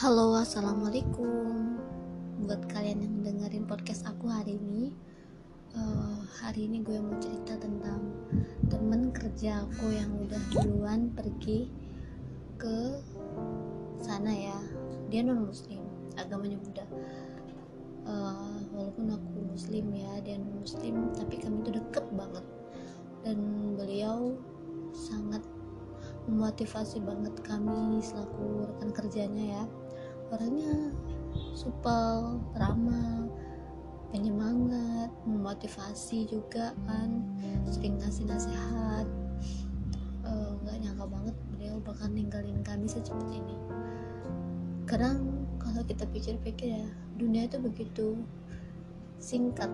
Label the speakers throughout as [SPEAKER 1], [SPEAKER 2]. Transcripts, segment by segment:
[SPEAKER 1] Halo, assalamualaikum. Buat kalian yang dengerin podcast aku hari ini, uh, hari ini gue mau cerita tentang temen kerja aku yang udah duluan pergi ke sana ya. Dia non Muslim, agamanya Buddha. Uh, walaupun aku Muslim ya, dia non Muslim, tapi kami tuh deket banget. Dan beliau sangat memotivasi banget kami selaku rekan kerjanya ya orangnya supel ramah penyemangat memotivasi juga kan sering ngasih nasihat. Eh, nggak uh, nyangka banget beliau bakal ninggalin kami secepat ini. Kadang kalau kita pikir-pikir ya dunia itu begitu singkat.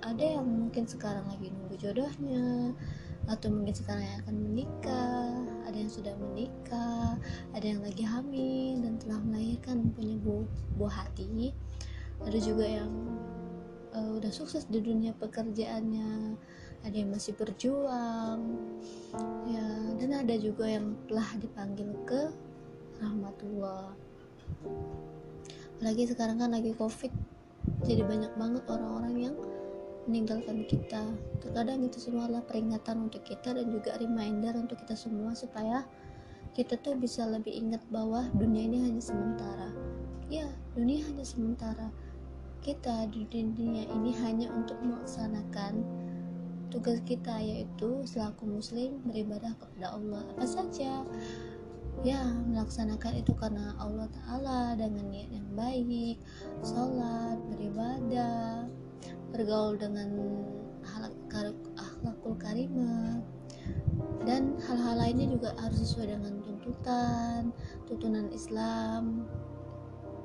[SPEAKER 1] Ada yang mungkin sekarang lagi nunggu jodohnya atau mungkin sekarang yang akan menikah ada yang sudah menikah ada yang lagi hamil dan telah melahirkan punya bu buah hati. Ada juga yang uh, udah sukses di dunia pekerjaannya. Ada yang masih berjuang. Ya dan ada juga yang telah dipanggil ke rahmatullah. Lagi sekarang kan lagi covid jadi banyak banget orang-orang yang meninggalkan kita. Terkadang itu semua adalah peringatan untuk kita dan juga reminder untuk kita semua supaya kita tuh bisa lebih ingat bahwa dunia ini hanya sementara. Ya dunia hanya sementara. Kita di dunia ini hanya untuk melaksanakan tugas kita yaitu selaku muslim beribadah kepada Allah. Apa saja? Ya melaksanakan itu karena Allah Ta'ala dengan niat yang baik sholat beribadah bergaul dengan akhlakul karimah dan hal-hal lainnya juga harus sesuai dengan tuntutan tuntunan Islam.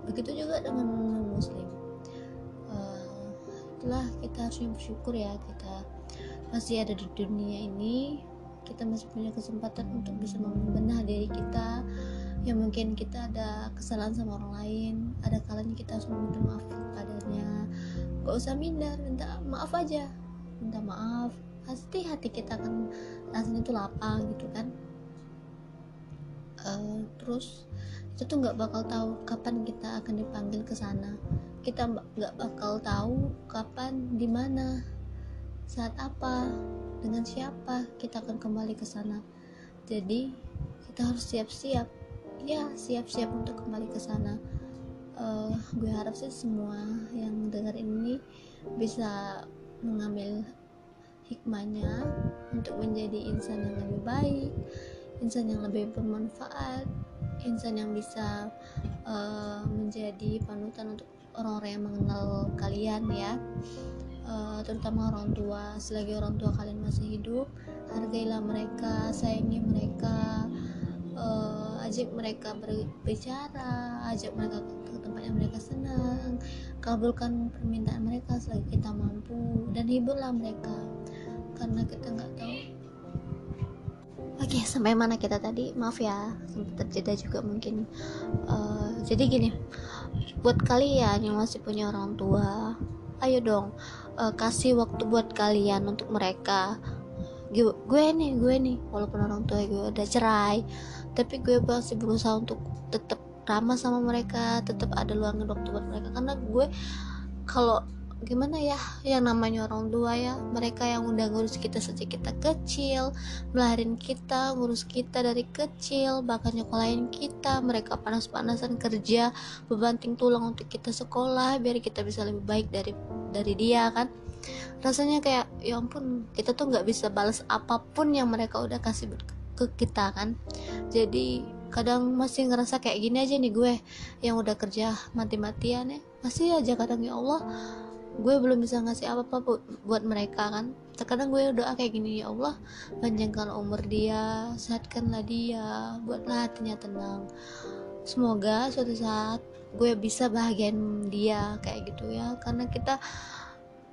[SPEAKER 1] Begitu juga dengan muslim uh, itulah kita harusnya bersyukur ya kita masih ada di dunia ini. Kita masih punya kesempatan untuk bisa membenah diri kita. Yang mungkin kita ada kesalahan sama orang lain. Ada kalanya kita harus meminta maaf kepadanya gak usah minder minta maaf aja. Minta maaf. Pasti hati kita akan rasanya tuh lapang gitu kan terus itu tuh nggak bakal tahu kapan kita akan dipanggil ke sana. Kita nggak bakal tahu kapan di mana saat apa dengan siapa kita akan kembali ke sana. Jadi kita harus siap-siap. Ya siap-siap untuk kembali ke sana. Uh, gue harap sih semua yang dengar ini bisa mengambil hikmahnya untuk menjadi insan yang lebih baik insan yang lebih bermanfaat insan yang bisa uh, menjadi panutan untuk orang-orang yang mengenal kalian ya. Uh, terutama orang tua. Selagi orang tua kalian masih hidup hargailah mereka sayangi mereka uh, ajak mereka berbicara ajak mereka ke tempat yang mereka senang kabulkan permintaan mereka selagi kita mampu dan hiburlah mereka. Karena kita nggak tahu Oke, okay, sampai mana kita tadi? Maaf ya, sempat terjeda juga mungkin. Uh, jadi gini, buat kalian yang masih punya orang tua, ayo dong uh, kasih waktu buat kalian untuk mereka gue, gue nih gue nih walaupun orang tua gue udah cerai tapi gue masih berusaha untuk tetap ramah sama mereka tetap ada luangin waktu buat mereka karena gue kalau gimana ya yang namanya orang tua ya mereka yang udah ngurus kita sejak kita kecil melahirin kita ngurus kita dari kecil bahkan nyekolahin kita mereka panas-panasan kerja bebanting tulang untuk kita sekolah biar kita bisa lebih baik dari dari dia kan. Rasanya kayak ya ampun kita tuh nggak bisa balas apa pun yang mereka udah kasih ke kita kan. Jadi kadang masih ngerasa kayak gini aja nih gue yang udah kerja mati-matian ya. Masih aja kadang ya Allah gue belum bisa ngasih apa-apa buat mereka kan. Terkadang gue doa kayak gini ya Allah panjangkan umur dia sehatkanlah dia buatlah hatinya tenang. Semoga suatu saat gue bisa bahagian dia kayak gitu ya. Karena kita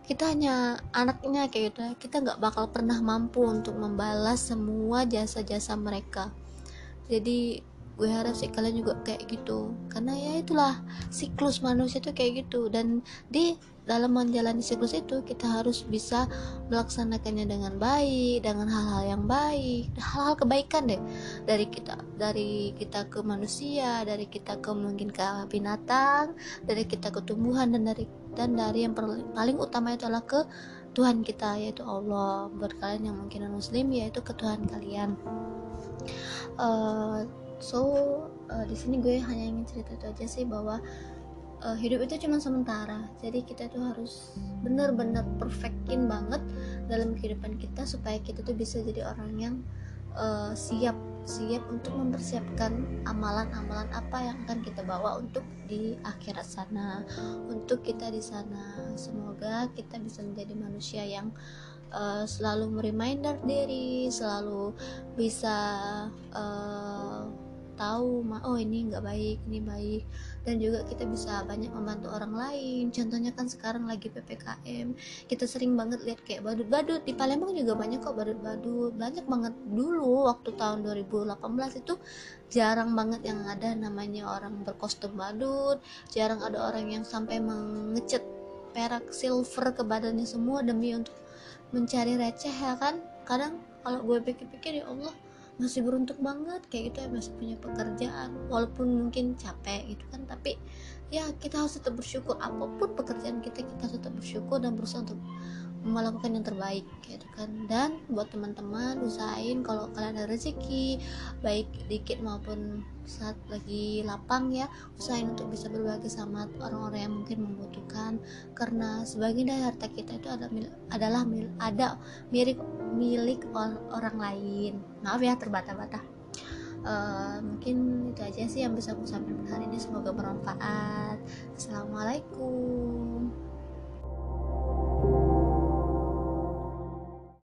[SPEAKER 1] kita hanya anaknya kayak gitu ya. Kita nggak bakal pernah mampu untuk membalas semua jasa-jasa mereka. Jadi gue harap sih kalian juga kayak gitu. Karena ya itulah siklus manusia itu kayak gitu. Dan di dalam menjalani siklus itu kita harus bisa melaksanakannya dengan baik dengan hal-hal yang baik. Hal-hal kebaikan deh. Dari kita dari kita ke manusia dari kita ke mungkin ke binatang dari kita ke tumbuhan dan dari dan dari yang paling utama itu adalah ke Tuhan kita yaitu Allah. Buat kalian yang mungkin non muslim yaitu ke Tuhan kalian. Uh, so uh, di sini gue hanya ingin cerita itu aja sih bahwa uh, hidup itu cuma sementara. Jadi kita tuh harus bener-bener perfectin banget dalam kehidupan kita supaya kita tuh bisa jadi orang yang uh, siap siap untuk mempersiapkan amalan-amalan apa yang akan kita bawa untuk di akhirat sana. Untuk kita di sana. Semoga kita bisa menjadi manusia yang uh, selalu mereminder diri selalu bisa uh, tahu oh ini nggak baik ini baik. Dan juga kita bisa banyak membantu orang lain. Contohnya kan sekarang lagi ppkm kita sering banget lihat kayak badut-badut. Di Palembang juga banyak kok badut-badut. Banyak banget. Dulu waktu tahun 2018 itu jarang banget yang ada namanya orang berkostum badut. Jarang ada orang yang sampai mengecat perak silver ke badannya semua demi untuk mencari receh ya kan? Kadang kalau gue pikir-pikir ya Allah masih beruntung banget kayak gitu ya masih punya pekerjaan walaupun mungkin capek gitu kan. Tapi ya kita harus tetap bersyukur apa pun pekerjaan kita kita harus tetap bersyukur dan berusaha untuk melakukan yang terbaik gitu kan. Dan buat teman-teman usahain kalau kalian ada rezeki baik dikit maupun saat lagi lapang ya usahain untuk bisa berbagi sama orang-orang yang mungkin membutuhkan. Karena sebagian dari harta kita itu ada adalah mil, ada milik milik orang lain. Maaf ya terbata-bata. Uh, mungkin itu aja sih yang bisa aku sampaikan hari ini. Semoga bermanfaat. Assalamualaikum